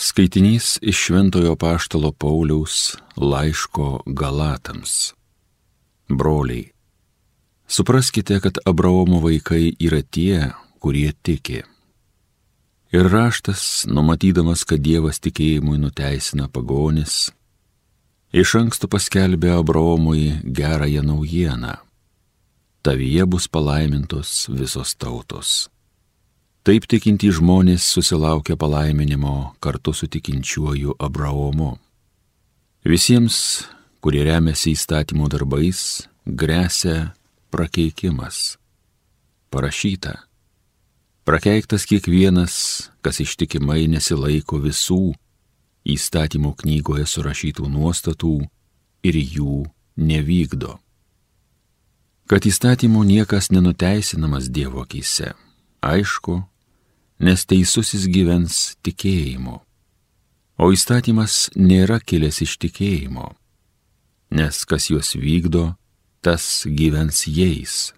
Skaitinys iš Šventojo Paštalo Pauliaus laiško Galatams. Broliai, supraskite, kad Abraomo vaikai yra tie, kurie tiki. Ir raštas, numatydamas, kad Dievas tikėjimui nuteisina pagonis, iš anksto paskelbė Abraomui gerąją naujieną. Tavyje bus palaimintos visos tautos. Taip tikintys žmonės susilaukia palaiminimo kartu su tikinčiuoju Abraomu. Visiems, kurie remiasi įstatymo darbais, grėsia prakeikimas. Parašyta. Prakeiktas kiekvienas, kas ištikimai nesilaiko visų įstatymo knygoje surašytų nuostatų ir jų nevykdo. Kad įstatymų niekas nenuteisinamas Dievo akise. Aišku, nes teisusis gyvens tikėjimu. O įstatymas nėra kilęs iš tikėjimo, nes kas juos vykdo, tas gyvens jais.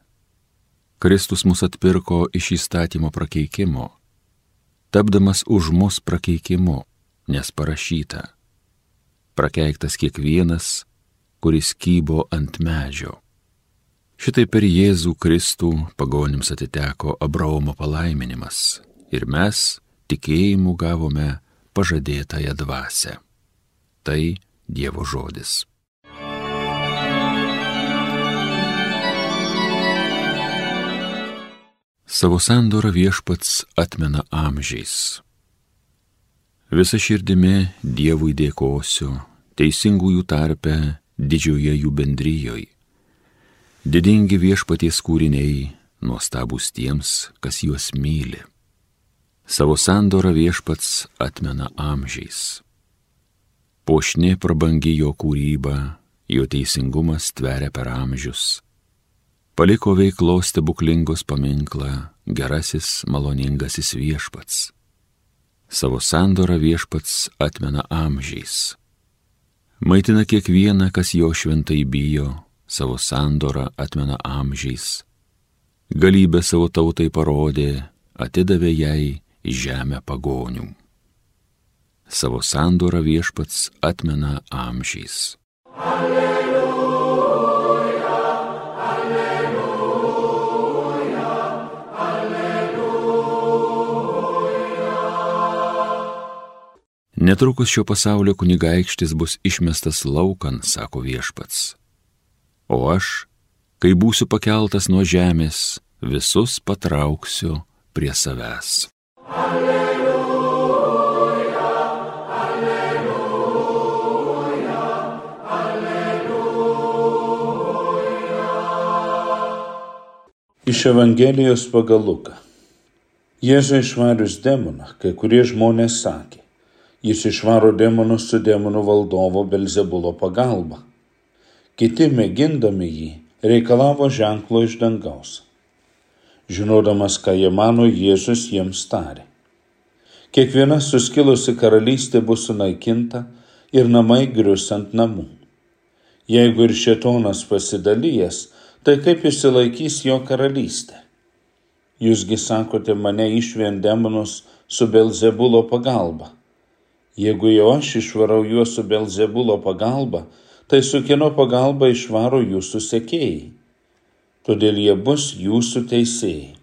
Kristus mus atpirko iš įstatymo prakeikimo, tapdamas už mus prakeikimu, nes parašyta. Prakeiktas kiekvienas, kuris kybo ant medžio. Šitai per Jėzų Kristų pagonims atiteko Abraomo palaiminimas ir mes tikėjimu gavome pažadėtąją dvasę. Tai Dievo žodis. Savo sandorą viešpats atmena amžiais. Visa širdimi Dievui dėkosiu, teisingųjų tarpe didžioje jų bendryjoje. Didingi viešpaties kūriniai, nuostabus tiems, kas juos myli. Savo sandorą viešpats atmena amžiais. Pošnė prabangi jo kūryba, jo teisingumas tveria per amžius. Paliko veiklos stebuklingos paminklą gerasis maloningasis viešpats. Savo sandorą viešpats atmena amžiais. Maitina kiekvieną, kas jo šventai bijo, savo sandorą atmena amžiais. Galybę savo tautai parodė, atidavė jai žemę pagonių. Savo sandorą viešpats atmena amžiais. Alleluja, alleluja, alleluja. Netrukus šio pasaulio kunigaikštis bus išmestas laukan, sako viešpats. O aš, kai būsiu pakeltas nuo žemės, visus patrauksiu prie savęs. Iš Evangelijos pagal Luką. Jėzui išvarius demoną, kai kurie žmonės sakė, jis išvaro demonus su demonų valdovo Belzebulo pagalba. Kiti mėgindami jį reikalavo ženklo iš dangaus. Žinodamas, ką jie mano, Jėzus jiems tarė. Kiekviena suskilusi karalystė bus sunaikinta ir namai grius ant namų. Jeigu ir šetonas pasidalyjas, tai kaip išsilaikys jo karalystė? Jūsgi sakote mane išvien demonus su Belzebulo pagalba. Jeigu jau aš išvarau juos su Belzebulo pagalba, tai su kieno pagalba išvaro jūsų sekėjai. Todėl jie bus jūsų teisėjai.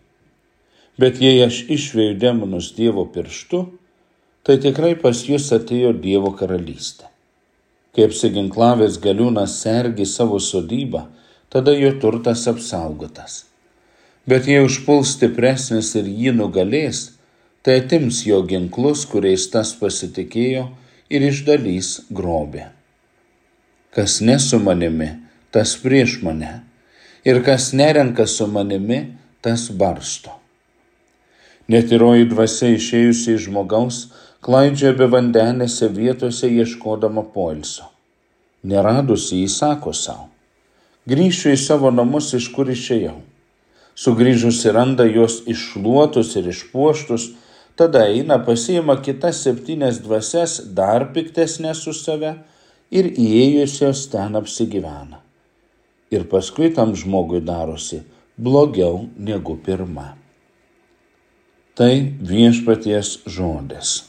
Bet jei aš išvėjau demonus Dievo pirštu, tai tikrai pas jūs atėjo Dievo karalystė. Kaip siginklavės galiūnas sergi savo sodybą, tada jo turtas apsaugotas. Bet jei užpuls stipresnis ir jį nugalės, tai atims jo ginklus, kuriais tas pasitikėjo ir išdalys grobę. Kas ne su manimi, tas prieš mane, ir kas nerenka su manimi, tas barsto. Netiroji dvasia išėjusi iš žmogaus klaidžia be vandenėse vietose ieškodama poilsio. Neradusi įsako savo grįšiu į savo namus, iš kur išėjau. Sugryžusi randa juos iššluotus ir išpuoštus, tada eina pasiima kitas septynes dvasias, dar piktesnės už save ir įėjusios ten apsigyvena ir paskui tam žmogui darosi blogiau negu pirma. Tai viešpaties žodis.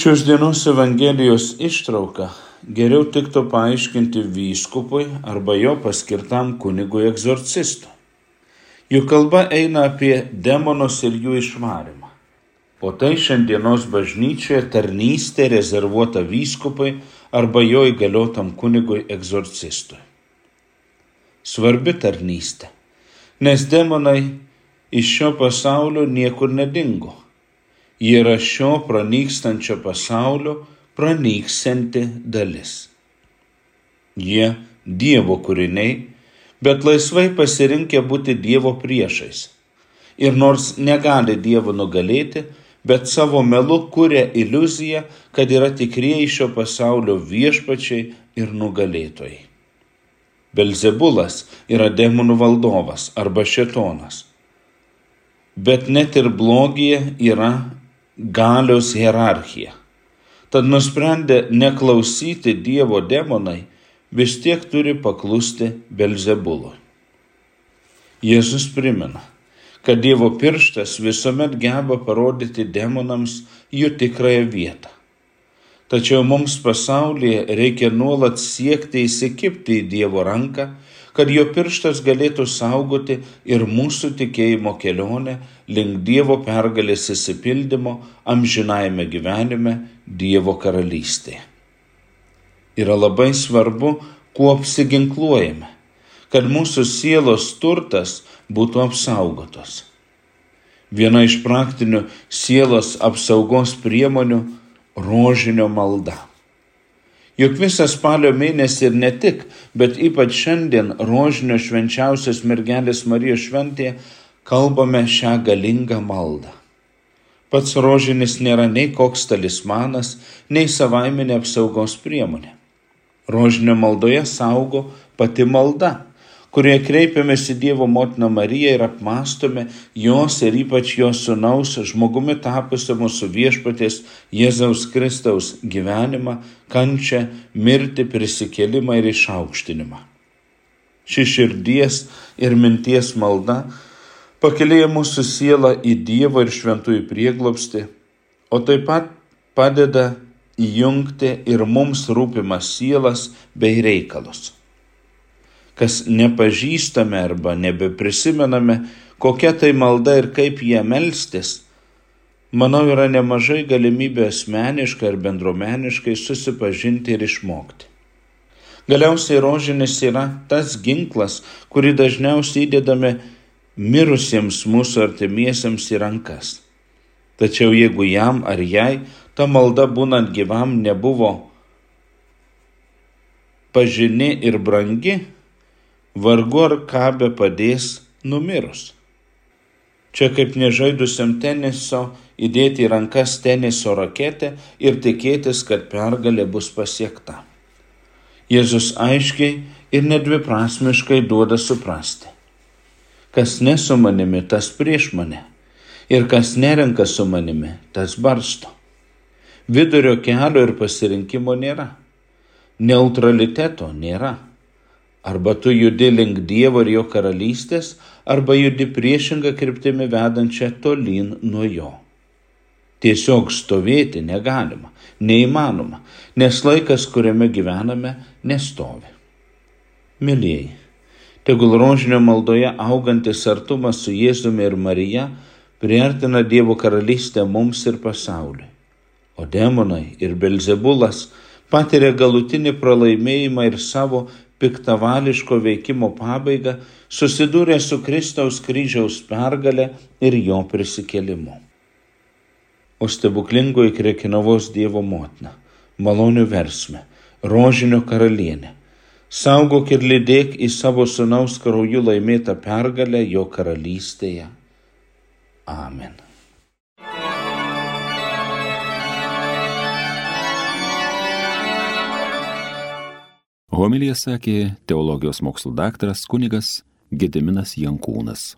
Šios dienos Evangelijos ištrauka geriau tiktų paaiškinti vyskupui arba jo paskirtam kunigui egzorcistui. Juk kalba eina apie demonus ir jų išvarimą. O tai šiandienos bažnyčioje tarnystė rezervuota vyskupui arba jo įgaliotam kunigui egzorcistui. Svarbi tarnystė, nes demonai iš šio pasaulio niekur nedingo Ji yra šio pranykstančio pasaulio pranykstanti dalis. Jie Dievo kūriniai, bet laisvai pasirinkę būti Dievo priešais. Ir nors negali Dievo nugalėti, bet savo melu kuria iliuziją, kad yra tikrieji šio pasaulio viešpačiai ir nugalėtojai. Belzebulas yra demonų valdovas arba šetonas. Bet net ir blogija yra galios hierarchija. Tad nusprendę neklausyti Dievo demonai, vis tiek turi paklusti Belzebului. Jėzus primena, kad Dievo pirštas visuomet geba parodyti demonams jų tikrąją vietą. Tačiau mums pasaulyje reikia nuolat siekti įsikipti į Dievo ranką kad jo pirštas galėtų saugoti ir mūsų tikėjimo kelionę link Dievo pergalės įsipildymo amžinajame gyvenime Dievo karalystėje. Yra labai svarbu, kuo apsiginkluojame, kad mūsų sielos turtas būtų apsaugotos. Viena iš praktinių sielos apsaugos priemonių - rožinio malda. Juk visą spalio mėnesį ir ne tik, bet ypač šiandien rožinio švenčiausios mergelės Marijos šventėje kalbame šią galingą maldą. Pats rožinis nėra nei koks talismanas, nei savaiminė apsaugos priemonė. Rožinio maldoje saugo pati malda kurioje kreipiamės į Dievo motiną Mariją ir apmastome jos ir ypač jos sunaus žmogumi tapusio mūsų viešpatės Jėzaus Kristaus gyvenimą, kančią, mirtį, prisikelimą ir išaukštinimą. Ši širdies ir minties malda pakelėja mūsų sielą į Dievo ir šventųjų prieglopsti, o taip pat padeda įjungti ir mums rūpimas sielas bei reikalus kas nepažįstame arba nebeprisimename, kokia tai malda ir kaip ją melstis, manau, yra nemažai galimybė asmeniškai ar bendruomeniškai susipažinti ir išmokti. Galiausiai rožinis yra tas ginklas, kurį dažniausiai įdedame mirusiems mūsų artimiesiems į rankas. Tačiau jeigu jam ar jai ta malda būnant gyvam nebuvo pažini ir brangi, vargu ar ką be padės numirus. Čia kaip nežaidusiam teniso įdėti į rankas teniso raketę ir tikėtis, kad pergalė bus pasiekta. Jėzus aiškiai ir nedviprasmiškai duoda suprasti. Kas ne su manimi, tas prieš mane. Ir kas nerenka su manimi, tas barsto. Vidurio kelio ir pasirinkimo nėra. Neutraliteto nėra. Arba tu judi link Dievo ir jo karalystės, arba judi priešingą kryptimį vedančią tolyn nuo jo. Tiesiog stovėti negalima, neįmanoma, nes laikas, kuriame gyvename, nestovi. Mėlyjei, tegul rožinio maldoje augantis artumas su Jėzumi ir Marija priartina Dievo karalystę mums ir pasauliui. O demonai ir Belzebulas patiria galutinį pralaimėjimą ir savo piktavališko veikimo pabaigą susidūrė su Kristaus kryžiaus pergalė ir jo prisikėlimu. O stebuklingoji Krekinavos Dievo motina, malonių versme, rožinio karalienė, saugok ir lydėk į savo sunaus krauju laimėtą pergalę jo karalystėje. Amen. Homilija sakė teologijos mokslų daktaras kunigas Gediminas Jankūnas.